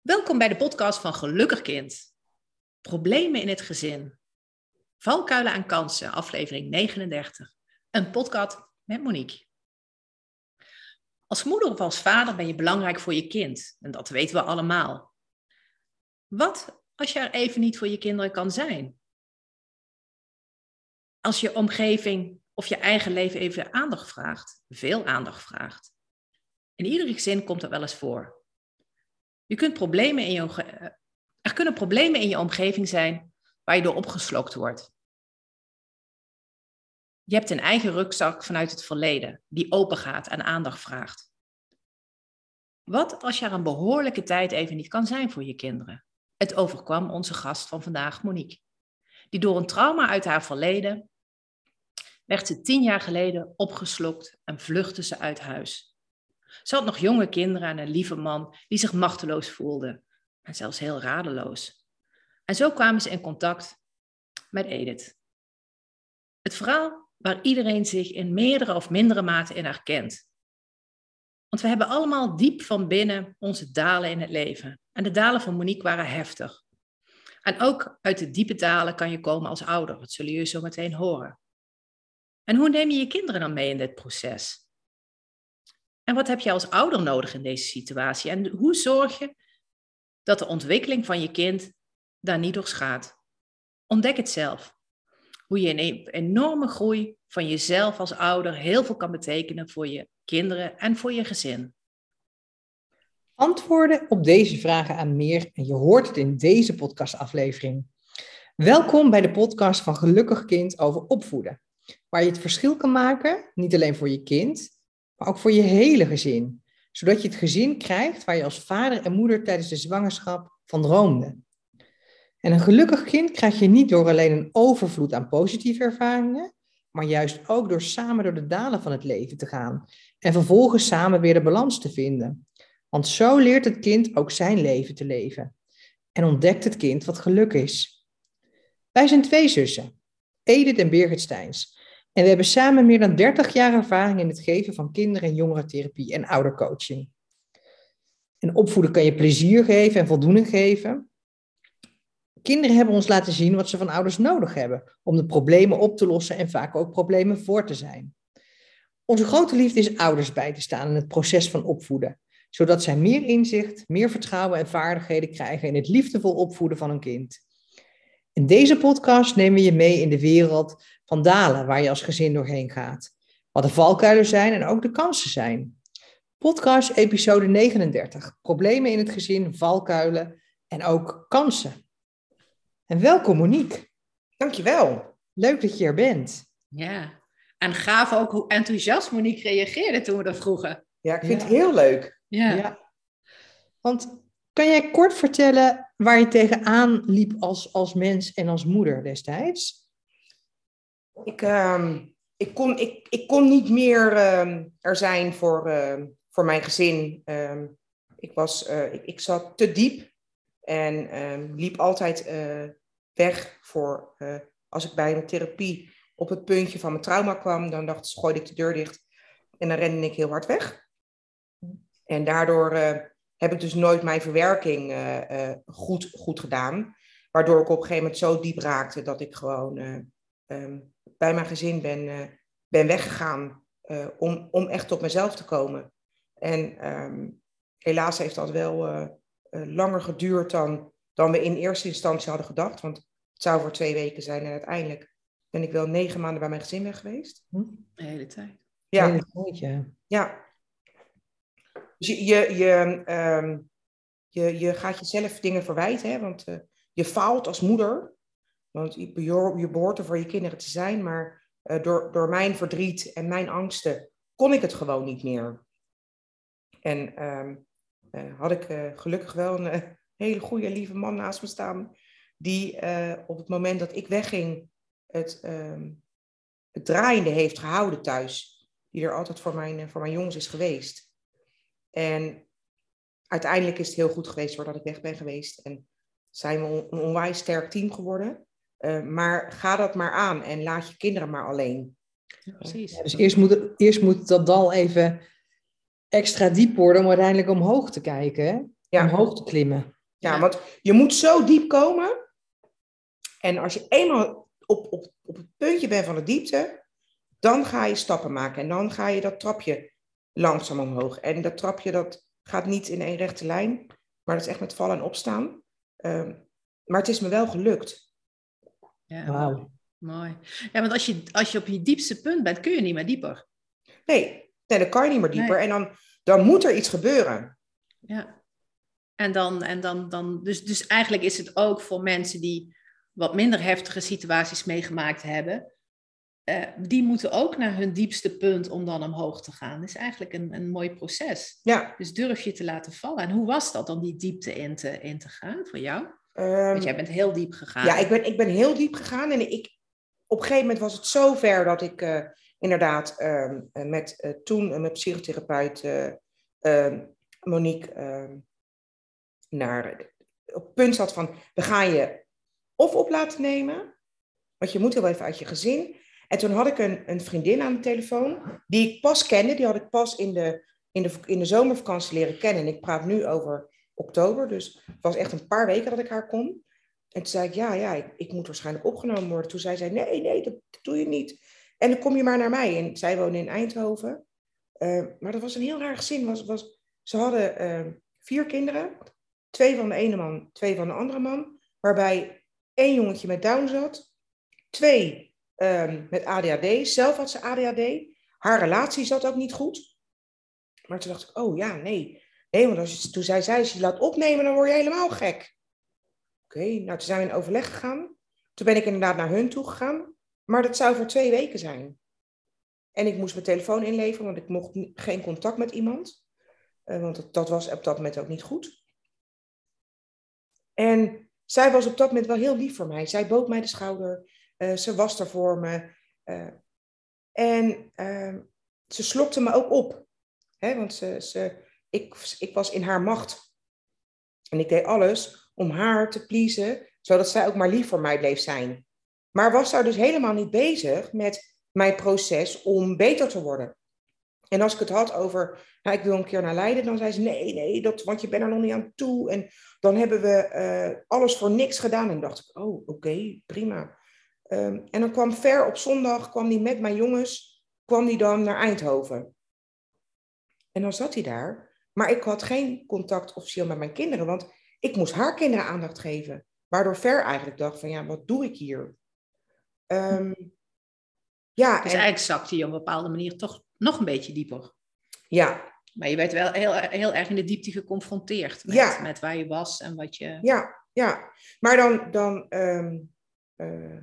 Welkom bij de podcast van Gelukkig Kind. Problemen in het gezin. Valkuilen aan kansen, aflevering 39. Een podcast met Monique. Als moeder of als vader ben je belangrijk voor je kind. En dat weten we allemaal. Wat als je er even niet voor je kinderen kan zijn? Als je omgeving of je eigen leven even aandacht vraagt, veel aandacht vraagt. In ieder gezin komt dat wel eens voor. Je kunt problemen in je, er kunnen problemen in je omgeving zijn waar je door opgeslokt wordt. Je hebt een eigen rugzak vanuit het verleden die open gaat en aandacht vraagt. Wat als je er een behoorlijke tijd even niet kan zijn voor je kinderen? Het overkwam onze gast van vandaag, Monique. Die door een trauma uit haar verleden werd ze tien jaar geleden opgeslokt en vluchtte ze uit huis. Ze had nog jonge kinderen en een lieve man die zich machteloos voelde en zelfs heel radeloos. En zo kwamen ze in contact met Edith. Het verhaal waar iedereen zich in meerdere of mindere mate in herkent. Want we hebben allemaal diep van binnen onze dalen in het leven. En de dalen van Monique waren heftig. En ook uit de diepe dalen kan je komen als ouder. Dat zullen jullie zo meteen horen. En hoe neem je je kinderen dan mee in dit proces? En wat heb je als ouder nodig in deze situatie? En hoe zorg je dat de ontwikkeling van je kind daar niet door schaadt? Ontdek het zelf. Hoe je een e-, enorme groei van jezelf als ouder heel veel kan betekenen voor je kinderen en voor je gezin. Antwoorden op deze vragen aan meer en je hoort het in deze podcastaflevering. Welkom bij de podcast van Gelukkig Kind over opvoeden, waar je het verschil kan maken, niet alleen voor je kind, maar ook voor je hele gezin. Zodat je het gezin krijgt waar je als vader en moeder tijdens de zwangerschap van droomde. En een gelukkig kind krijg je niet door alleen een overvloed aan positieve ervaringen, maar juist ook door samen door de dalen van het leven te gaan en vervolgens samen weer de balans te vinden. Want zo leert het kind ook zijn leven te leven en ontdekt het kind wat geluk is. Wij zijn twee zussen, Edith en Birgit Steins. En we hebben samen meer dan 30 jaar ervaring in het geven van kinder- en jongerentherapie en oudercoaching. En opvoeden kan je plezier geven en voldoening geven. Kinderen hebben ons laten zien wat ze van ouders nodig hebben om de problemen op te lossen en vaak ook problemen voor te zijn. Onze grote liefde is ouders bij te staan in het proces van opvoeden, zodat zij meer inzicht, meer vertrouwen en vaardigheden krijgen in het liefdevol opvoeden van een kind. In deze podcast nemen we je mee in de wereld van dalen waar je als gezin doorheen gaat. Wat de valkuilen zijn en ook de kansen zijn. Podcast episode 39. Problemen in het gezin, valkuilen en ook kansen. En welkom Monique. Dankjewel. Leuk dat je er bent. Ja, en gaaf ook hoe enthousiast Monique reageerde toen we dat vroegen. Ja, ik vind het heel leuk. Ja. ja. Want kan jij kort vertellen waar je tegenaan liep als, als mens en als moeder destijds? Ik, uh, ik, kon, ik, ik kon niet meer uh, er zijn voor, uh, voor mijn gezin. Ehm, ik, was, eh, ik, ik zat te diep en ehm, liep altijd eh, weg voor. eh, als ik bij een therapie op het puntje van mijn trauma kwam, dan dacht ik, gooide ik de deur dicht en dan rende ik heel hard weg. En daardoor heb ik dus nooit mijn verwerking uh, uh, goed, goed gedaan. Waardoor ik op een gegeven moment zo diep raakte dat ik gewoon uh, um, bij mijn gezin ben, ben weggegaan om, om echt tot mezelf te komen. En um, helaas heeft dat wel langer geduurd dan, dan we in eerste instantie hadden gedacht. Want het zou voor twee weken zijn en uiteindelijk ben ik wel negen maanden bij mijn gezin weg geweest. Hm? De hele tijd. Ja. Hele tijd, ja. ja. Dus je, je, um, je, je gaat jezelf dingen verwijten, hè? want uh, je faalt als moeder. Want je, je behoort er voor je kinderen te zijn, maar uh, door, door mijn verdriet en mijn angsten kon ik het gewoon niet meer. En um, had ik gelukkig wel een hele goede, lieve man naast me staan, die op het moment dat ik wegging het, um, het draaiende heeft gehouden thuis. Die er altijd voor voor mijn jongens is geweest. En uiteindelijk is het heel goed geweest doordat ik weg ben geweest. En zijn we een onwijs sterk team geworden. Uh, maar ga dat maar aan en laat je kinderen maar alleen. Ja, precies. Ja, dus eerst moet, eerst moet dat dal even extra diep worden om uiteindelijk omhoog te kijken. Ja. omhoog te klimmen. Ja, Ja. want je moet zo diep komen. En als je eenmaal op, op, op het puntje bent van de diepte, dan ga je stappen maken. En dan ga je dat trapje langzaam omhoog. En dat trapje dat gaat niet in één rechte lijn, maar dat is echt met vallen en opstaan. Ehm, maar het is me wel gelukt. Ja, Wauw. mooi. Ja, want als je, als je op je diepste punt bent, kun je niet meer dieper. Nee, nee dan kan je niet meer dieper. Nee. En dan, dan moet er iets gebeuren. Ja. En dan, en dan, dan dus, dus eigenlijk is het ook voor mensen die wat minder heftige situaties meegemaakt hebben. Eh, die moeten ook naar hun diepste punt om dan omhoog te gaan. Dat is eigenlijk een, een mooi proces. Ja. Dus durf je te laten vallen. En hoe was dat om die diepte in te, in te gaan voor jou? Ehm, Want jij bent heel diep gegaan. Ja, ik ben, ik ben heel diep gegaan. En ik, op een gegeven moment was het zo ver dat ik eh, inderdaad ehm, eh, met eh, toen mijn psychotherapeut eh, ehm, Monique naar, op het punt zat van, we gaan je of op laten nemen, want je moet heel even uit je gezin. En toen had ik een, een vriendin aan de telefoon, die ik pas kende, die had ik pas in de, in, de, in de zomervakantie leren kennen. En ik praat nu over oktober, dus het was echt een paar weken dat ik haar kon. En toen zei ik, ja, ja, ik, ik moet waarschijnlijk opgenomen worden. Toen zei zij, nee, nee, dat, doe je niet. En dan kom je maar naar mij. En zij woonde in Eindhoven. Eh, maar dat was een heel raar gezin. Was, was, ze hadden eh, vier kinderen. Twee van de ene man, twee van de andere man. Waarbij één jongetje met Down zat. Twee ehm, met ADHD. Zelf had ze ADHD. Haar relatie zat ook niet goed. Maar toen dacht ik, oh ja, nee. Nee, want als je, toen zei zij, als je laat opnemen, dan word je helemaal gek. Oké, nou toen zijn we in overleg gegaan. Toen ben ik inderdaad naar hun toe gegaan. Maar dat zou voor twee weken zijn. En ik moest mijn telefoon inleveren, want ik mocht geen contact met iemand. Eh, want dat, dat was op dat moment ook niet goed. En zij was op dat moment wel heel lief voor mij. Zij bood mij de schouder. Eh, ze was er voor me. eh, en ehm, ze slokte me ook op. Hè, want ze, ze, ik, ik was in haar macht. En ik deed alles om haar te pleasen, zodat zij ook maar lief voor mij bleef zijn. Maar was daar dus helemaal niet bezig met mijn proces om beter te worden. En als ik het had over, nou, ik wil een keer naar Leiden, dan zei ze, nee, nee, dat, want je bent er nog niet aan toe. En dan hebben we eh, alles voor niks gedaan. En dacht ik, oh, oké, prima. Ehm, en dan kwam Ver op zondag, kwam die met mijn jongens, kwam die dan naar Eindhoven. En dan zat hij daar. Maar ik had geen contact officieel met mijn kinderen, want ik moest haar kinderen aandacht geven. Waardoor Ver eigenlijk dacht van, ja, wat doe ik hier? Ehm, ja, Dus en- eigenlijk zakte je op een bepaalde manier toch nog een beetje dieper. ja, Maar je werd wel heel, heel erg in de diepte geconfronteerd met, Ja. met waar je was en wat je... Ja, ja. Maar dan, dan ehm, eh,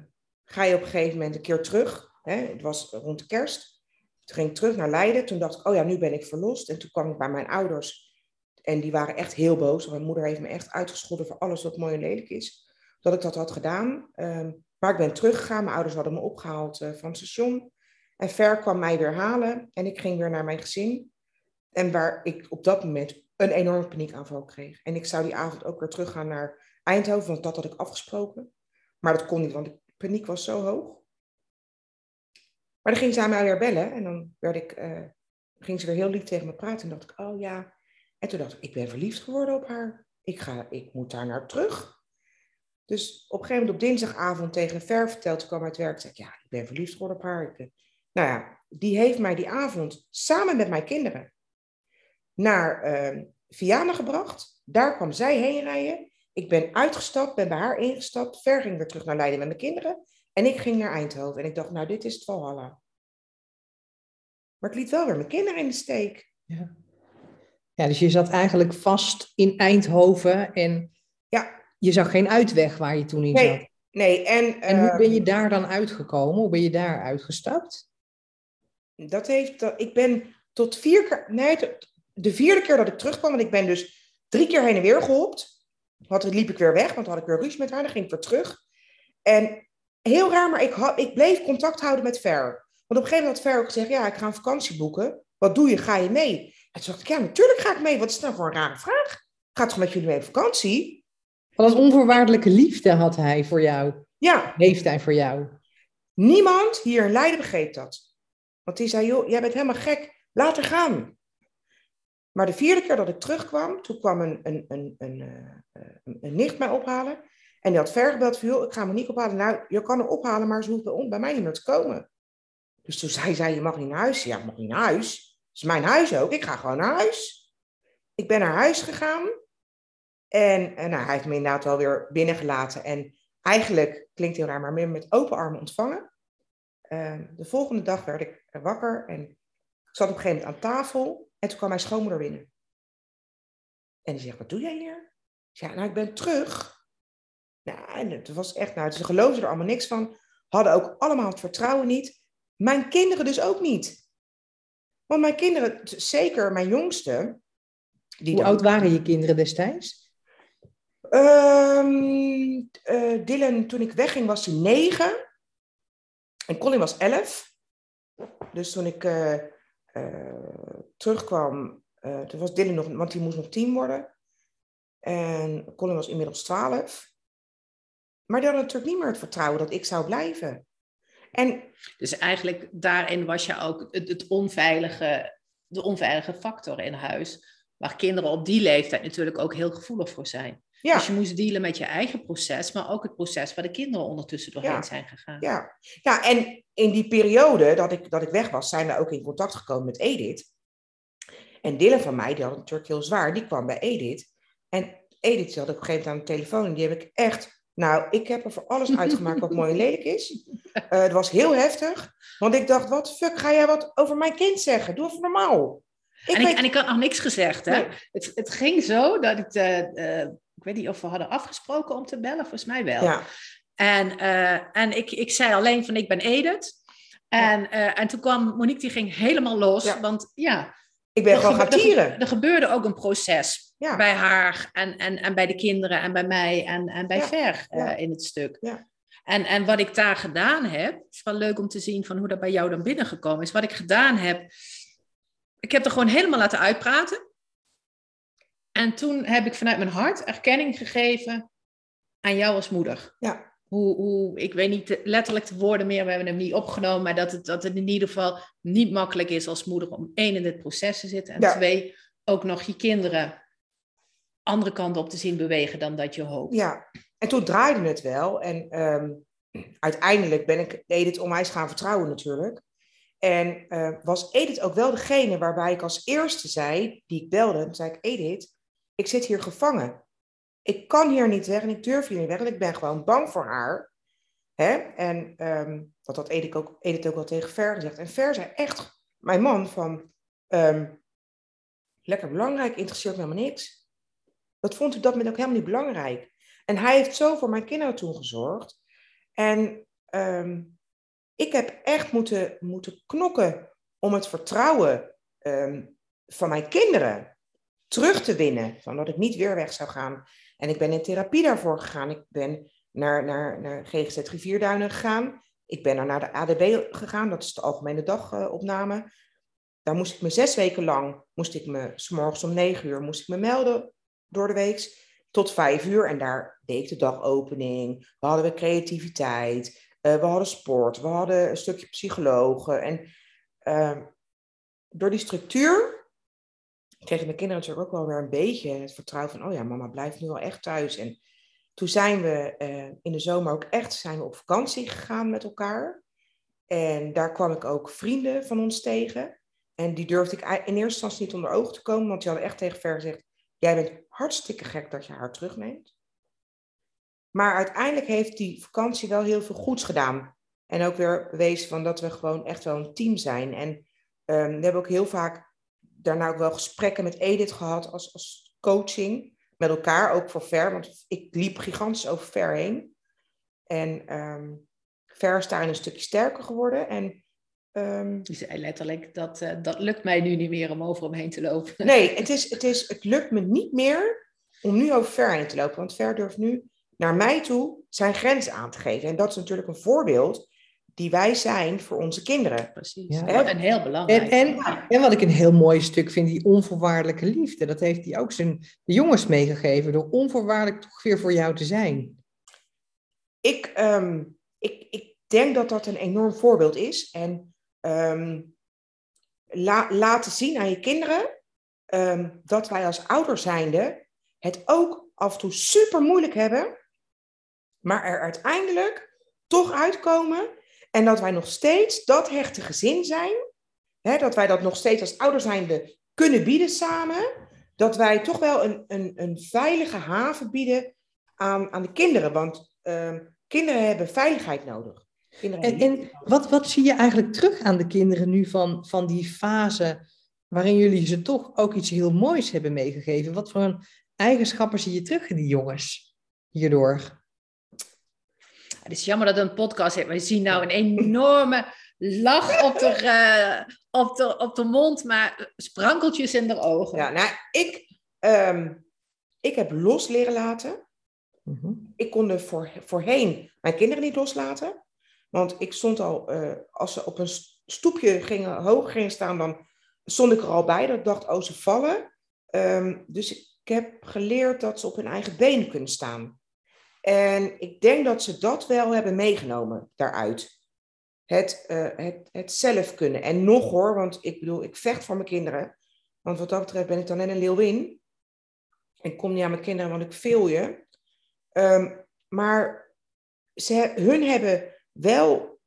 ga je op een gegeven moment een keer terug. Hè? Het was rond de kerst. Toen ging ik terug naar Leiden. Toen dacht ik, oh ja, nu ben ik verlost. En toen kwam ik bij mijn ouders. En die waren echt heel boos. Mijn moeder heeft me echt uitgescholden voor alles wat mooi en lelijk is. Dat ik dat had gedaan. Ehm, maar ik ben teruggegaan. Mijn ouders hadden me opgehaald eh, van het station. En Ver kwam mij weer halen. En ik ging weer naar mijn gezin. En waar ik op dat moment een enorme paniekaanval kreeg. En ik zou die avond ook weer teruggaan naar Eindhoven, want dat had ik afgesproken. Maar dat kon niet, want de paniek was zo hoog. Maar dan ging zij mij weer bellen en dan werd ik, eh, ging ze weer heel lief tegen me praten. En dacht ik, oh ja. En toen dacht ik, ik ben verliefd geworden op haar. Ik, ga, ik moet daar naar terug. Dus op een gegeven moment op dinsdagavond tegen Ver verteld, toen kwam uit werk, zei ja, ik ben verliefd geworden op haar. Ik ben- nou ja, die heeft mij die avond samen met mijn kinderen naar eh, Vianen gebracht. Daar kwam zij heen rijden. Ik ben uitgestapt, ben bij haar ingestapt. Ver ging weer terug naar Leiden met mijn kinderen. En ik ging naar Eindhoven. En ik dacht, nou, dit is het Valhalla. Maar ik liet wel weer mijn kinderen in de steek. Ja, dus je zat eigenlijk vast in Eindhoven en Ja. je zag geen uitweg waar je toen in Nee, zat. Nee, en, En hoe ben je daar dan uitgekomen? Hoe ben je daar uitgestapt? dat heeft, dat, ik ben tot vier keer, nee, de vierde keer dat ik terugkwam, want ik ben dus drie keer heen en weer gehopt. Had, liep ik weer weg, want dan had ik weer ruzie met haar, dan ging ik weer terug. En heel raar, maar ik, had, ik bleef contact houden met Ver. Want op een gegeven moment had Ver ook gezegd, ja, ik ga een vakantie boeken. Wat doe je? Ga je mee? En toen dacht ik, ja, natuurlijk ga ik mee. Wat is dat nou voor een rare vraag? Gaat toch met jullie mee op vakantie? Wat een onvoorwaardelijke liefde had hij voor jou, Ja, heeft hij voor jou. Niemand hier in Leiden begreep dat. Want die zei, joh, jij bent helemaal gek, laat haar gaan. Maar de vierde keer dat ik terugkwam, toen kwam een, een, een, een, eh, een, een nicht mij ophalen. En die had vergebeld van, ik ga me niet ophalen. Nou, je kan hem ophalen, maar ze hoeft bij, mij niet meer te komen. Dus toen zei zij, je mag niet naar huis. Ja, ik mag niet naar huis. Het is mijn huis ook. Ik ga gewoon naar huis. Ik ben naar huis gegaan. En, en nou, hij heeft me inderdaad wel weer binnengelaten. En eigenlijk, klinkt heel raar, maar meer met open armen ontvangen. Uh, de volgende dag werd ik wakker en ik zat op een gegeven moment aan tafel. En toen kwam mijn schoonmoeder binnen. En die zegt, wat doe jij hier? Ja, nou, ik ben terug. Nou, en het was echt, nou, ze geloofden er allemaal niks van. Hadden ook allemaal het vertrouwen niet. Mijn kinderen dus ook niet. Want mijn kinderen, zeker mijn jongste. Die Hoe oud waren je kinderen destijds? Um, uh, Dylan, toen ik wegging, was hij negen. En Colin was elf. Dus toen ik uh, uh, terugkwam, toen was Dylan nog, want hij moest nog tien worden. En Colin was inmiddels twaalf. Maar die hadden natuurlijk niet meer het vertrouwen dat ik zou blijven. En, dus eigenlijk daarin was je ook het, het onveilige, de onveilige factor in huis. Waar kinderen op die leeftijd natuurlijk ook heel gevoelig voor zijn. Ja. Dus je moest dealen met je eigen proces, maar ook het proces waar de kinderen ondertussen doorheen zijn gegaan. Ja. ja, en in die periode dat ik, dat ik weg was, zijn we ook in contact gekomen met Edith. En Dylan van mij, die had het natuurlijk heel zwaar, die kwam bij Edith. En Edith had op een gegeven moment aan de telefoon en die heb ik echt nou, ik heb er voor alles uitgemaakt wat mooi en lelijk is. Uh, het was heel heftig, want ik dacht, wat fuck ga jij wat over mijn kind zeggen? Doe even normaal. Ik en, ik, en ik had nog niks gezegd, hè? Het, het ging zo dat ik, uh, ik weet niet of we hadden afgesproken om te bellen, volgens mij wel. Ja. En, en ik, ik zei alleen van, ik ben Edith. En, en toen kwam Monique, die ging helemaal los, want ja... Ik ben gewoon gaan tieren. Er, er gebeurde ook een proces bij haar en, en, en bij de kinderen en bij mij en, en bij Ver uh, in het stuk. En, en wat ik daar gedaan heb, het is wel leuk om te zien van hoe dat bij jou dan binnengekomen is. Wat ik gedaan heb, ik heb er gewoon helemaal laten uitpraten. En toen heb ik vanuit mijn hart erkenning gegeven aan jou als moeder. Ja. Hoe, hoe, ik weet niet letterlijk de woorden meer, we hebben hem niet opgenomen, maar dat het, dat het in ieder geval niet makkelijk is als moeder om één in dit proces te zitten en twee ook nog je kinderen andere kant op te zien bewegen dan dat je hoopt. Ja, en toen draaide het wel. En um, uiteindelijk ben ik Edith onwijs gaan vertrouwen natuurlijk. En uh, was Edith ook wel degene waarbij ik als eerste zei, die ik belde, zei ik, Edith, ik zit hier gevangen. Ik kan hier niet weg en ik durf hier niet weg en ik ben gewoon bang voor haar. Hè? En um, dat had Edith ook, Edith ook wel tegen Ver gezegd. En Ver zei echt, mijn man, van um, lekker belangrijk, interesseert me helemaal niks. Dat vond ik dat moment ook helemaal niet belangrijk. En hij heeft zo voor mijn kinderen toen gezorgd. En ehm, ik heb echt moeten, moeten knokken om het vertrouwen ehm, van mijn kinderen terug te winnen. Van dat ik niet weer weg zou gaan. En ik ben in therapie daarvoor gegaan. Ik ben naar, naar, naar GGZ Rivierduinen gegaan. Ik ben naar de ADB gegaan, dat is de Algemene Dagopname. Daar moest ik me zes weken lang, moest ik me, s morgens om negen uur, moest ik me melden door de week tot vijf uur. En daar deed de dagopening. We hadden we creativiteit. Uh, we hadden sport. We hadden een stukje psychologen. En uh, door die structuur kregen mijn kinderen natuurlijk ook wel weer een beetje het vertrouwen van, oh ja, mama blijft nu wel echt thuis. En toen zijn we uh, in de zomer ook echt zijn we op vakantie gegaan met elkaar. En daar kwam ik ook vrienden van ons tegen. En die durfde ik in eerste instantie niet onder ogen te komen, want die hadden echt tegen ver gezegd, Jij bent hartstikke gek dat je haar terugneemt. Maar uiteindelijk heeft die vakantie wel heel veel goeds gedaan. En ook weer bewezen van dat we gewoon echt wel een team zijn. En um, we hebben ook heel vaak daarna ook wel gesprekken met Edith gehad als, als coaching. Met elkaar, ook voor Ver. Want ik liep gigantisch over Ver heen. En um, Ver is daarin een stukje sterker geworden. En Um, zei letterlijk, dat, uh, dat lukt mij nu niet meer om over hem heen te lopen. Nee, het, is, het, is, het lukt me niet meer om nu over Ver heen te lopen. Want Ver durft nu naar mij toe zijn grens aan te geven. En dat is natuurlijk een voorbeeld die wij zijn voor onze kinderen. Precies, ja. en heel belangrijk. En, en, en, wat ik een heel mooi stuk vind, die onvoorwaardelijke liefde. Dat heeft hij ook zijn jongens meegegeven, door onvoorwaardelijk toch weer voor jou te zijn. Ik, um, ik, ik denk dat dat een enorm voorbeeld is. En um, laten zien aan je kinderen ehm, dat wij als ouders zijnde het ook af en toe super moeilijk hebben, maar er uiteindelijk toch uitkomen en dat wij nog steeds dat hechte gezin zijn, hè, dat wij dat nog steeds als ouders zijnde kunnen bieden samen, dat wij toch wel een, een, een veilige haven bieden aan, aan de kinderen. Want ehm, kinderen hebben veiligheid nodig. En, en wat, wat zie je eigenlijk terug aan de kinderen nu van, van die fase waarin jullie ze toch ook iets heel moois hebben meegegeven? Wat voor een eigenschappen zie je terug in die jongens hierdoor? Het is jammer dat we een podcast hebben. We zien nou een enorme lach op de, uh, op de, op de mond, maar sprankeltjes in de ogen. Ja, nou, ik, ehm, ik heb los leren laten. Mhm. Ik kon er voor, voorheen mijn kinderen niet loslaten. Want ik stond al, uh, als ze op een stoepje gingen, hoog gingen staan, dan stond ik er al bij. Dat ik dacht, oh, ze vallen. Um, dus ik heb geleerd dat ze op hun eigen benen kunnen staan. En ik denk dat ze dat wel hebben meegenomen daaruit. Het, uh, het, het zelf kunnen. En nog hoor, want ik bedoel, ik vecht voor mijn kinderen. Want wat dat betreft ben ik dan net een leeuwin. Ik kom niet aan mijn kinderen, want ik veel je. Um, maar ze, hun hebben wel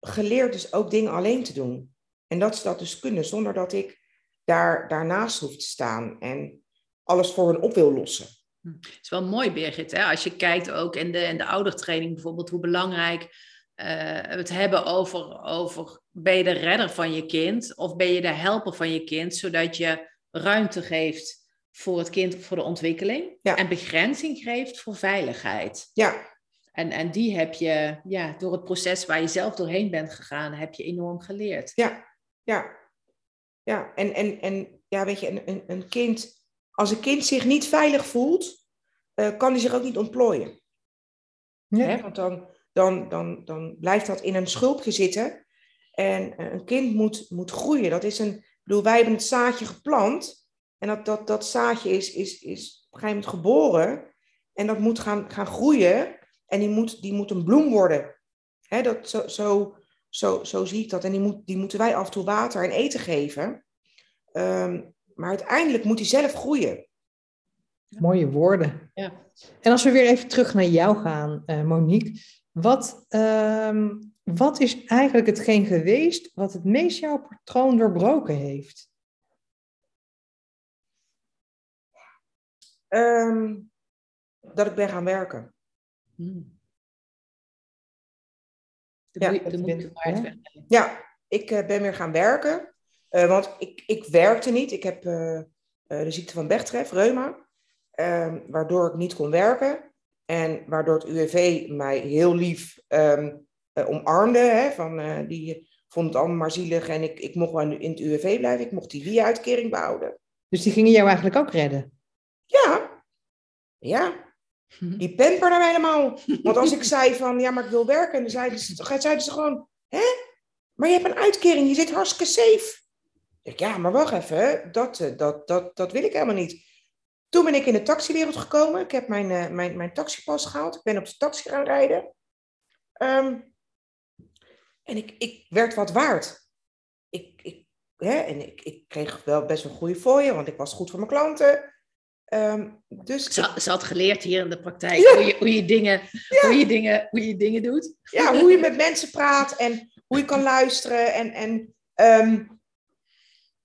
geleerd dus ook dingen alleen te doen. En dat ze dat dus kunnen, zonder dat ik daar, daarnaast hoef te staan en alles voor hen op wil lossen. Hm. Het is wel mooi, Birgit, hè? als je kijkt ook in de, in de oudertraining bijvoorbeeld, hoe belangrijk uh, het hebben over, over, ben je de redder van je kind of ben je de helper van je kind, zodat je ruimte geeft voor het kind voor de ontwikkeling en begrenzing geeft voor veiligheid. Ja, en, en die heb je ja, door het proces waar je zelf doorheen bent gegaan, heb je enorm geleerd. Ja, ja. Ja, en, en, en ja, weet je, een, een, een kind, als een kind zich niet veilig voelt, uh, kan hij zich ook niet ontplooien. Ja. Hè? Want dan, dan, dan, dan blijft dat in een schulpje zitten. En uh, een kind moet, moet groeien. Dat is een, ik bedoel, wij hebben het zaadje geplant. En dat, dat, dat zaadje is, is, is op een gegeven moment geboren. En dat moet gaan, gaan groeien. En die moet, die moet een bloem worden. Hè, dat, zo, zo, zo, zo zie ik dat. En die, moet, die moeten wij af en toe water en eten geven. Um, maar uiteindelijk moet hij zelf groeien. Mooie woorden. Ja. En als we weer even terug naar jou gaan, uh, Monique. Wat, uh, wat is eigenlijk hetgeen geweest wat het meest jouw patroon doorbroken heeft? Um, dat ik ben gaan werken. Hmm. ja, ja, ik uh, ben weer gaan werken. Uh, want ik, ik werkte niet. Ik heb uh, de ziekte van Bechterew, reuma. Ehm, waardoor ik niet kon werken. En waardoor het UWV mij heel lief um, omarmde. Hè, van, die vond het allemaal maar zielig. En ik, ik mocht wel in het UWV blijven. Ik mocht die WIA-uitkering behouden. Dus die gingen jou eigenlijk ook redden? Ja. Ja. Mhm. Die pamperde mij helemaal. Want als ik zei van, ja, maar ik wil werken, dan zeiden ze, zeiden ze gewoon, hè? Maar je hebt een uitkering, je zit hartstikke safe. Ja, maar wacht even, dat, eh, dat, dat, dat wil ik helemaal niet. Toen ben ik in de taxiwereld gekomen. Ik heb mijn, uh, mijn, mijn taxipas gehaald. Ik ben op de taxi gaan rijden. Um, en ik, ik werd wat waard. Ik, ik, hè, en ik, ik kreeg wel best wel goede fooien, want ik was goed voor mijn klanten. Um, dus ze, ze, had geleerd hier in de praktijk hoe, je, hoe, je dingen, hoe, je dingen, hoe je dingen doet. Ja, hoe je met mensen praat en hoe je kan luisteren. En, en, um,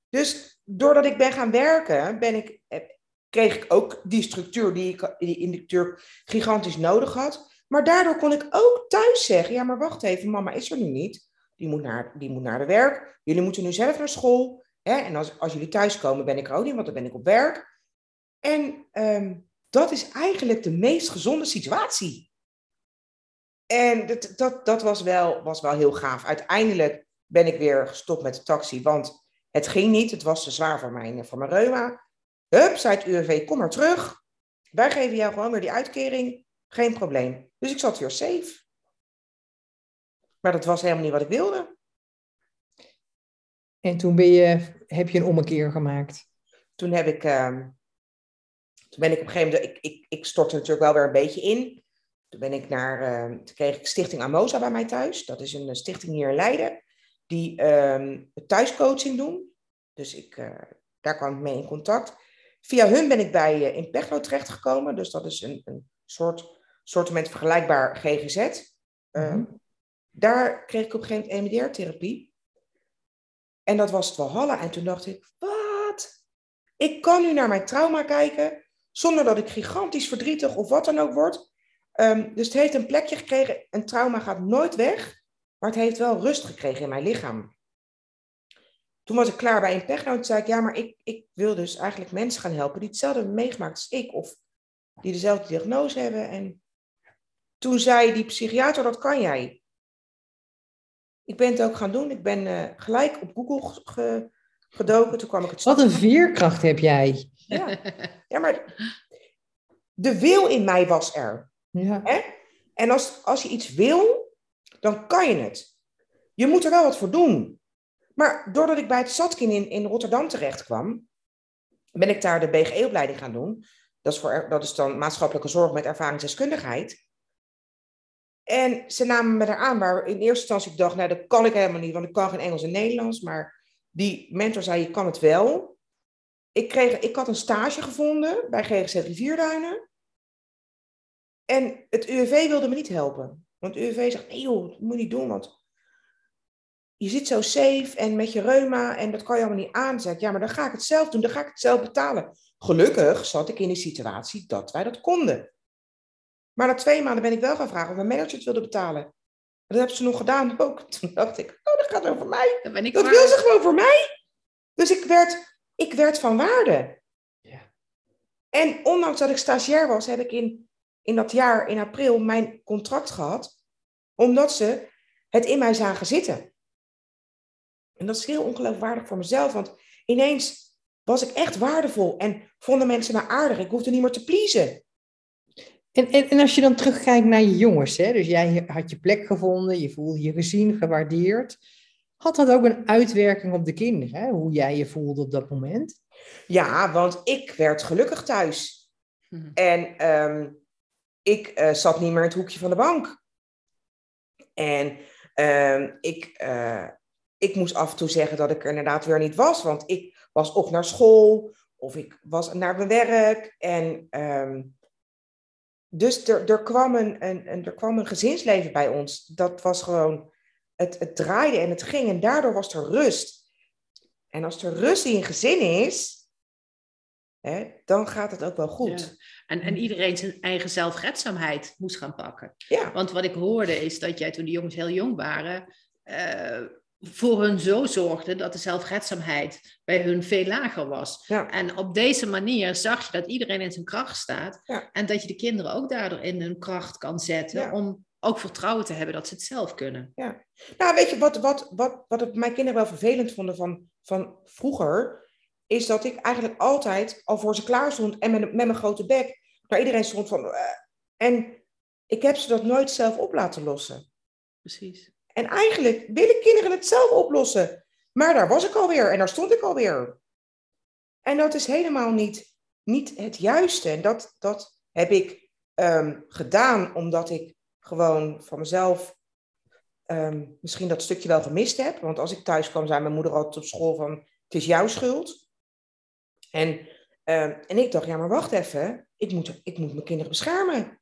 dus doordat ik ben gaan werken, ben ik, eh, kreeg ik ook die structuur die ik die in de gigantisch nodig had. Maar daardoor kon ik ook thuis zeggen, ja maar wacht even, mama is er nu niet. Die moet naar, die moet naar de werk. Jullie moeten nu zelf naar school. Hè? En als, als jullie thuiskomen ben ik er ook niet, want dan ben ik op werk. En um, dat is eigenlijk de meest gezonde situatie. En dat, dat, dat was, wel, was wel heel gaaf. Uiteindelijk ben ik weer gestopt met de taxi, want het ging niet. Het was te zwaar voor mijn, voor mijn reuma. Hup, zei het UWV, kom maar terug. Wij geven jou gewoon weer die uitkering. Geen probleem. Dus ik zat weer safe. Maar dat was helemaal niet wat ik wilde. En toen ben je, heb je een ommekeer gemaakt? Toen heb ik, uh, toen ben ik op een gegeven moment, ik, ik, ik stortte natuurlijk wel weer een beetje in. Toen ben ik naar, uh, toen kreeg ik Stichting Amosa bij mij thuis. Dat is een stichting hier in Leiden, die uh, thuiscoaching doen. Dus ik, uh, daar kwam ik mee in contact. Via hun ben ik bij uh, in Pechlo terechtgekomen. Dus dat is een, een soort, soortement vergelijkbaar GGZ. Uh, mm -hmm. Daar kreeg ik op een gegeven moment EMDR-therapie. En dat was het Valhalla. En toen dacht ik, wat? Ik kan nu naar mijn trauma kijken zonder dat ik gigantisch verdrietig of wat dan ook word. Um, dus het heeft een plekje gekregen. Een trauma gaat nooit weg, maar het heeft wel rust gekregen in mijn lichaam. Toen was ik klaar bij een pechnoot. Toen zei ik, ja, maar ik, ik wil dus eigenlijk mensen gaan helpen die hetzelfde hebben meegemaakt als ik. Of die dezelfde diagnose hebben. En toen zei die psychiater, dat kan jij. Ik ben het ook gaan doen. Ik ben uh, gelijk op Google ge, gedoken. Toen kwam ik het Wat een veerkracht heb jij. Ja, ja maar de wil in mij was er. Ja. Hè? En als, als je iets wil, dan kan je het. Je moet er wel wat voor doen. Maar doordat ik bij het Zatkin in, in Rotterdam terecht kwam, ben ik daar de BGE-opleiding gaan doen. Dat is, voor, dat is dan maatschappelijke zorg met ervaringsdeskundigheid. En ze namen me daar aan, waar in eerste instantie ik dacht, nou dat kan ik helemaal niet, want ik kan geen Engels en Nederlands. Maar die mentor zei, je kan het wel. Ik, kreeg, ik had een stage gevonden bij GGZ Rivierduinen. En het UWV wilde me niet helpen. Want UWV zegt, nee joh, dat moet je niet doen, want je zit zo safe en met je reuma en dat kan je allemaal niet aan. Zeg ik, ja, maar dan ga ik het zelf doen, dan ga ik het zelf betalen. Gelukkig zat ik in de situatie dat wij dat konden. Maar na twee maanden ben ik wel gaan vragen of mijn manager het wilde betalen. Dat hebben ze nog gedaan ook. Toen dacht ik, oh, dat gaat over mij. Dat, ben ik dat wil ze gewoon voor mij. Dus ik werd, ik werd van waarde. Ja. En ondanks dat ik stagiair was, heb ik in, in dat jaar, in april, mijn contract gehad. Omdat ze het in mij zagen zitten. En dat is heel ongeloofwaardig voor mezelf. Want ineens was ik echt waardevol. En vonden mensen me aardig. Ik hoefde niet meer te pleasen. En, en, en als je dan terugkijkt naar je jongens, hè? dus jij had je plek gevonden, je voelde je gezien, gewaardeerd. Had dat ook een uitwerking op de kinderen, hè? hoe jij je voelde op dat moment? Ja, want ik werd gelukkig thuis. Mhm. En um, ik uh, zat niet meer in het hoekje van de bank. En um, ik, uh, ik moest af en toe zeggen dat ik er inderdaad weer niet was. Want ik was of naar school of ik was naar mijn werk. En um, dus er, er, kwam een, een, een, er kwam een gezinsleven bij ons. Dat was gewoon, het, het draaide en het ging. En daardoor was er rust. En als er rust in je gezin is, hè, dan gaat het ook wel goed. Ja. En, en iedereen zijn eigen zelfredzaamheid moest gaan pakken. Ja. Want wat ik hoorde is dat jij toen de jongens heel jong waren, uh, voor hun zo zorgde dat de zelfredzaamheid bij hun veel lager was. Ja. En op deze manier zag je dat iedereen in zijn kracht staat ja. en dat je de kinderen ook daardoor in hun kracht kan zetten Ja. om ook vertrouwen te hebben dat ze het zelf kunnen. Ja. Nou, weet je, wat, wat, wat, wat mijn kinderen wel vervelend vonden van, van vroeger, is dat ik eigenlijk altijd al voor ze klaar stond en met, met mijn grote bek naar iedereen stond van... Uh, en ik heb ze dat nooit zelf op laten lossen. Precies. En eigenlijk willen kinderen het zelf oplossen. Maar daar was ik alweer en daar stond ik alweer. En dat is helemaal niet, niet het juiste. En dat, dat heb ik um, gedaan omdat ik gewoon van mezelf um, misschien dat stukje wel gemist heb. Want als ik thuis kwam, zei mijn moeder altijd op school van... het is jouw schuld. En, um, en ik dacht, ja, maar wacht even. Ik moet, ik moet mijn kinderen beschermen.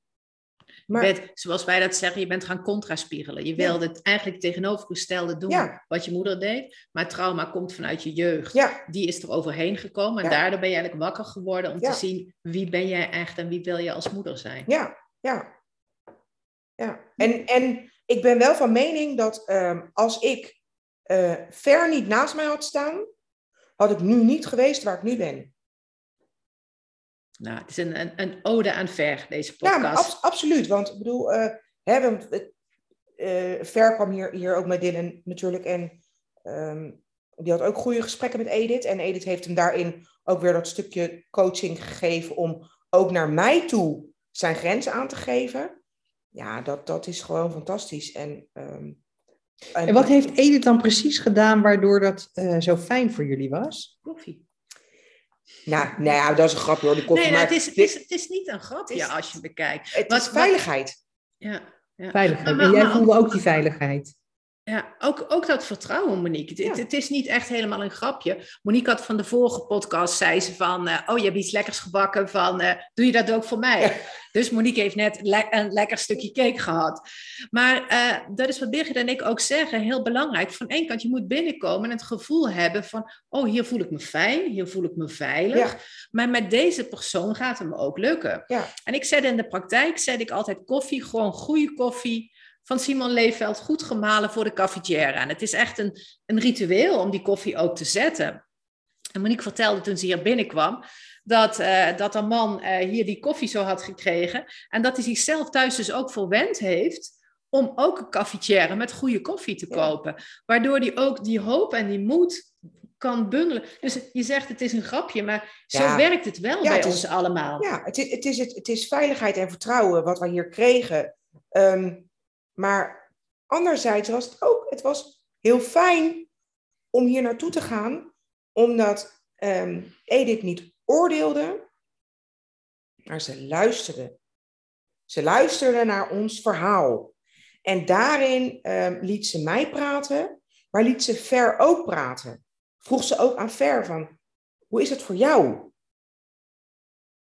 Maar, zoals wij dat zeggen, je bent gaan contraspiegelen. Je wilde ja. het eigenlijk tegenovergestelde doen ja. wat je moeder deed. Maar trauma komt vanuit je jeugd. Ja. Die is er overheen gekomen. En daardoor ben je eigenlijk wakker geworden om te zien wie ben jij echt en wie wil je als moeder zijn. Ja, ja. ja. En, en ik ben wel van mening dat um, als ik uh, ver niet naast mij had staan, had ik nu niet geweest waar ik nu ben. Nou, het is een, een, een ode aan Ver, deze podcast. Ja, ab absoluut. Want ik bedoel, uh, hè, we, uh, Ver kwam hier, hier ook met Dylan natuurlijk. En um, die had ook goede gesprekken met Edith. En Edith heeft hem daarin ook weer dat stukje coaching gegeven om ook naar mij toe zijn grenzen aan te geven. Ja, dat, dat is gewoon fantastisch. En, um, en, en wat heeft Edith dan precies gedaan waardoor dat uh, zo fijn voor jullie was? Koffie. Nou, nou, dat is een grapje hoor, die koffie. Nee, nou, maar het, is, het, is, het is niet een grapje is, als je bekijkt. Het wat, is veiligheid. Ja, ja. Veiligheid. En jij voelde ook die veiligheid. Ja, ook, ook dat vertrouwen, Monique. Het, het, is niet echt helemaal een grapje. Monique had van de vorige podcast, zei ze van... Uh, oh, je hebt iets lekkers gebakken, van, uh, doe je dat ook voor mij? Dus Monique heeft net le een lekker stukje cake gehad. Maar uh, dat is wat Birgit en ik ook zeggen, heel belangrijk. Van één kant, je moet binnenkomen en het gevoel hebben van... oh, hier voel ik me fijn, hier voel ik me veilig. Ja. Maar met deze persoon gaat het me ook lukken. Ja. En ik zet in de praktijk, zet ik altijd koffie, gewoon goede koffie van Simon Leefveld goed gemalen voor de cafetière. En het is echt een, een ritueel om die koffie ook te zetten. En Monique vertelde toen ze hier binnenkwam dat, uh, dat een man uh, hier die koffie zo had gekregen. En dat hij zichzelf thuis dus ook verwend heeft om ook een cafetière met goede koffie te kopen. Waardoor hij ook die hoop en die moed kan bundelen. Dus je zegt het is een grapje, maar zo werkt het wel bij ons allemaal. Ja, het is, het, is, het, het is veiligheid en vertrouwen wat we hier kregen. Um, maar anderzijds was het ook, het was heel fijn om hier naartoe te gaan, omdat um, Edith niet oordeelde, maar ze luisterde. Ze luisterde naar ons verhaal. En daarin um, liet ze mij praten, maar liet ze Ver ook praten. Vroeg ze ook aan Ver van, hoe is het voor jou?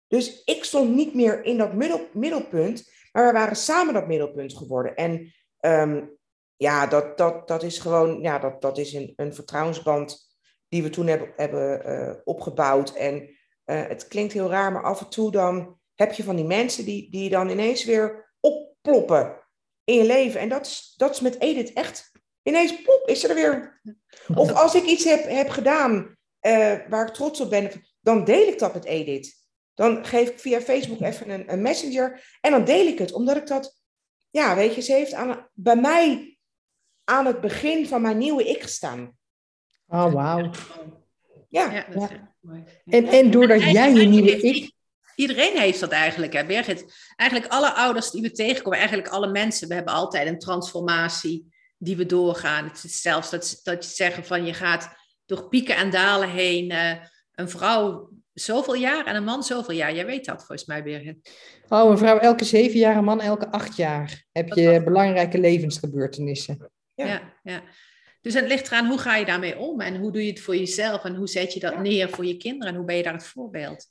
Dus ik stond niet meer in dat middel, middelpunt, maar we waren samen dat middelpunt geworden. En um, ja, dat, dat, dat is gewoon ja, dat, dat is een, een vertrouwensband die we toen hebben, hebben uh, opgebouwd. En uh, het klinkt heel raar, maar af en toe dan heb je van die mensen die, die dan ineens weer opploppen in je leven. En dat is, dat is met Edith echt. Ineens plop, is er weer. Of als ik iets heb, heb gedaan uh, waar ik trots op ben, dan deel ik dat met Edith. Dan geef ik via Facebook even een, een messenger en dan deel ik het, omdat ik dat, ja, weet je, ze heeft aan, bij mij aan het begin van mijn nieuwe ik gestaan. Oh, wauw. Ja. ja, dat ja. Mooi. En, en doordat jij je nieuwe ik... Iedereen heeft dat eigenlijk, hè, Birgit. Eigenlijk alle ouders die we tegenkomen, eigenlijk alle mensen, we hebben altijd een transformatie die we doorgaan. Het is zelfs dat, dat je zeggen van je gaat door pieken en dalen heen. Uh, een vrouw zoveel jaar en een man zoveel jaar. Jij weet dat volgens mij, Birgit. Oh, een vrouw elke zeven jaar, een man elke acht jaar. Heb je belangrijke levensgebeurtenissen. Ja. ja, ja. Dus het ligt eraan hoe ga je daarmee om en hoe doe je het voor jezelf en hoe zet je dat neer voor je kinderen en hoe ben je daar het voorbeeld?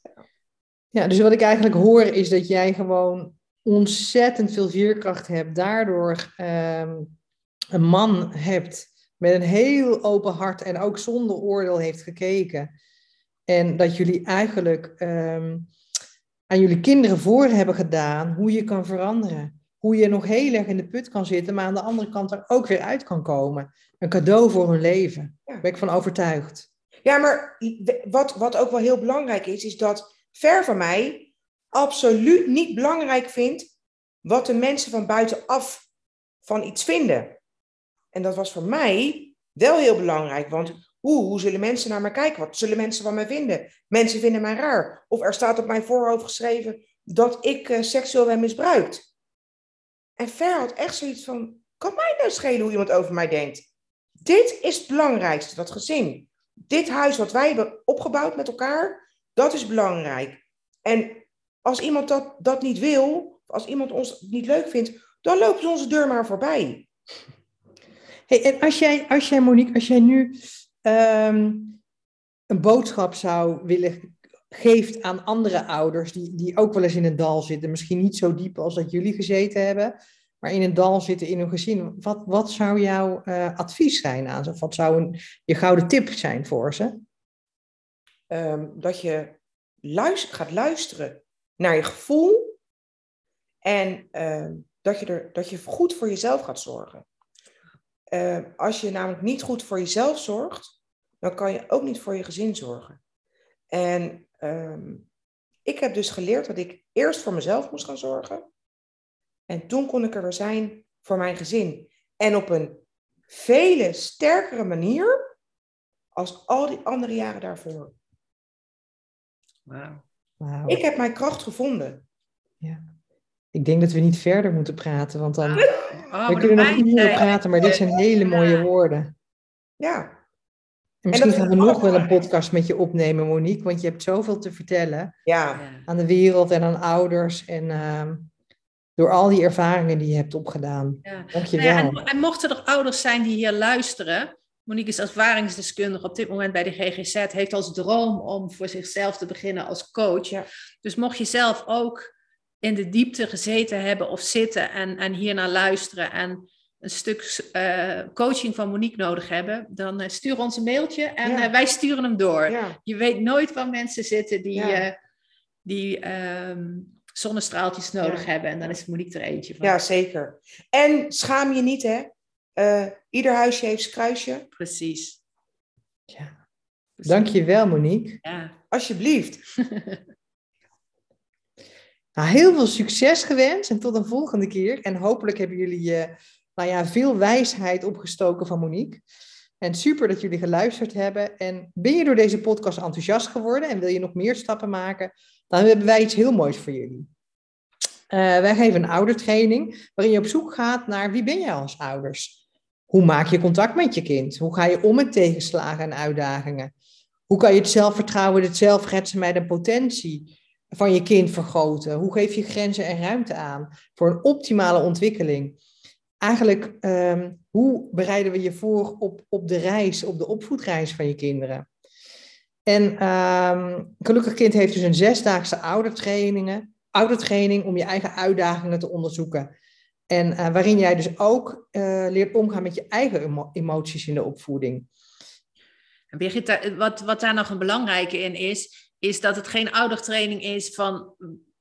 Ja, dus wat ik eigenlijk hoor is dat jij gewoon ontzettend veel veerkracht hebt, daardoor um, een man hebt met een heel open hart en ook zonder oordeel heeft gekeken en dat jullie eigenlijk um, aan jullie kinderen voor hebben gedaan hoe je kan veranderen. Hoe je nog heel erg in de put kan zitten, maar aan de andere kant er ook weer uit kan komen. Een cadeau voor hun leven. Daar ben ik van overtuigd. Ja, maar wat, wat ook wel heel belangrijk is, is dat ver van mij absoluut niet belangrijk vindt wat de mensen van buitenaf van iets vinden. En dat was voor mij wel heel belangrijk, want hoe, hoe zullen mensen naar mij kijken? Wat zullen mensen van mij vinden? Mensen vinden mij raar. Of er staat op mijn voorhoofd geschreven dat ik uh, seksueel ben misbruikt. En Ver had echt zoiets van, kan mij nou schelen hoe iemand over mij denkt? Dit is het belangrijkste, dat gezin. Dit huis wat wij hebben opgebouwd met elkaar, dat is belangrijk. En als iemand dat, dat niet wil, als iemand ons niet leuk vindt, dan lopen ze onze deur maar voorbij. Hey, en als jij, als jij, Monique, als jij nu um, een boodschap zou willen geeft aan andere ouders die, die ook wel eens in een dal zitten, misschien niet zo diep als dat jullie gezeten hebben, maar in een dal zitten in hun gezin, wat, wat zou jouw uh, advies zijn aan ze? Of wat zou een, je gouden tip zijn voor ze? Um, dat je luister, gaat luisteren naar je gevoel en uh, dat, je er, dat je goed voor jezelf gaat zorgen. Uh, als je namelijk niet goed voor jezelf zorgt, dan kan je ook niet voor je gezin zorgen. En um, ik heb dus geleerd dat ik eerst voor mezelf moest gaan zorgen. En toen kon ik er weer zijn voor mijn gezin. En op een vele sterkere manier als al die andere jaren daarvoor. Wauw. Wow. Ik heb mijn kracht gevonden. Ja. Ik denk dat we niet verder moeten praten, want dan oh, we kunnen nog uren praten, maar dit zijn hele mooie woorden. Ja, en misschien gaan we nog wel een podcast met je opnemen, Monique, want je hebt zoveel te vertellen ja. aan de wereld en aan ouders. En, uh, door al die ervaringen die je hebt opgedaan. Ja. Dank je wel. Nou en, mochten er ouders zijn die hier luisteren, Monique is ervaringsdeskundige op dit moment bij de GGZ, heeft als droom om voor zichzelf te beginnen als coach. Ja. Dus mocht je zelf ook in de diepte gezeten hebben of zitten en, en hier naar luisteren en een stuk uh, coaching van Monique nodig hebben, dan uh, stuur ons een mailtje en uh, wij sturen hem door. Ja. Je weet nooit waar mensen zitten die, die um, zonnestraaltjes nodig hebben. En dan is Monique er eentje van. Ja, zeker. En schaam je niet, hè? ieder huisje heeft zijn kruisje. Precies. Ja. Precies. Dank je wel, Monique. Ja. Alsjeblieft. nou, heel veel succes gewenst en tot een volgende keer. En hopelijk hebben jullie nou ja, veel wijsheid opgestoken van Monique. En super dat jullie geluisterd hebben. En ben je door deze podcast enthousiast geworden en wil je nog meer stappen maken, dan hebben wij iets heel moois voor jullie. Uh, wij geven een oudertraining waarin je op zoek gaat naar wie ben jij als ouders? Hoe maak je contact met je kind? Hoe ga je om met tegenslagen en uitdagingen? Hoe kan je het zelfvertrouwen, het zelfredzaamheid en potentie van je kind vergroten? Hoe geef je grenzen en ruimte aan voor een optimale ontwikkeling? eigenlijk, ehm, hoe bereiden we je voor op, op de reis, op de opvoedreis van je kinderen? En um, Gelukkig Kind heeft dus een zesdaagse oudertrainingen, oudertraining om je eigen uitdagingen te onderzoeken. En uh, waarin jij dus ook uh, leert omgaan met je eigen emoties in de opvoeding. Birgit, wat, wat daar nog een belangrijke in is, is dat het geen oudertraining is van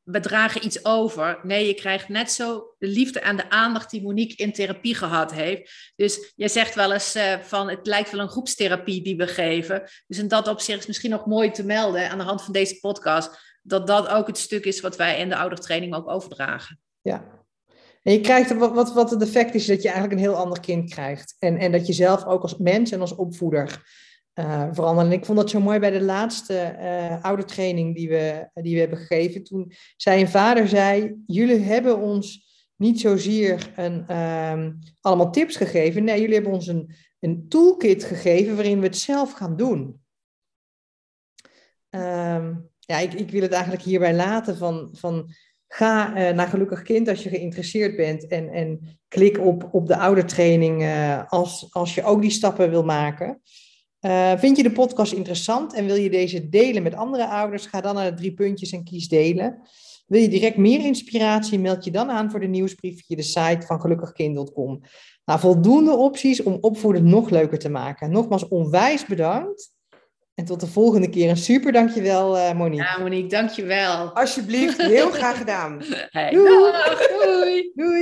we dragen iets over. Nee, je krijgt net zo de liefde en de aandacht die Monique in therapie gehad heeft. Dus je zegt wel eens uh, van het lijkt wel een groepstherapie die we geven. Dus in dat opzicht is misschien nog mooi te melden aan de hand van deze podcast, dat dat ook het stuk is wat wij in de oudertraining ook overdragen. Ja. En je krijgt, wat, wat, wat het effect is, dat je eigenlijk een heel ander kind krijgt. En, en dat je zelf ook als mens en als opvoeder uh. En ik vond dat zo mooi bij de laatste uh, oude training die we, die we hebben gegeven. Toen zei een vader, zei, jullie hebben ons niet zozeer een, um, allemaal tips gegeven. Nee, jullie hebben ons een, een toolkit gegeven waarin we het zelf gaan doen. Um, ja, ik, ik wil het eigenlijk hierbij laten van, van ga uh, naar Gelukkig Kind als je geïnteresseerd bent en, en klik op, op de oude training als, als je ook die stappen wil maken. Uh, vind je de podcast interessant en wil je deze delen met andere ouders? Ga dan naar de drie puntjes en kies delen. Wil je direct meer inspiratie? Meld je dan aan voor de nieuwsbrief via de site van gelukkigkind.com. Nou, voldoende opties om opvoeden nog leuker te maken. Nogmaals, onwijs bedankt. En tot de volgende keer. En super dankjewel, uh, Monique. Ja, Monique, dankjewel. Alsjeblieft, heel graag gedaan. Hey, doei. Doei. doei.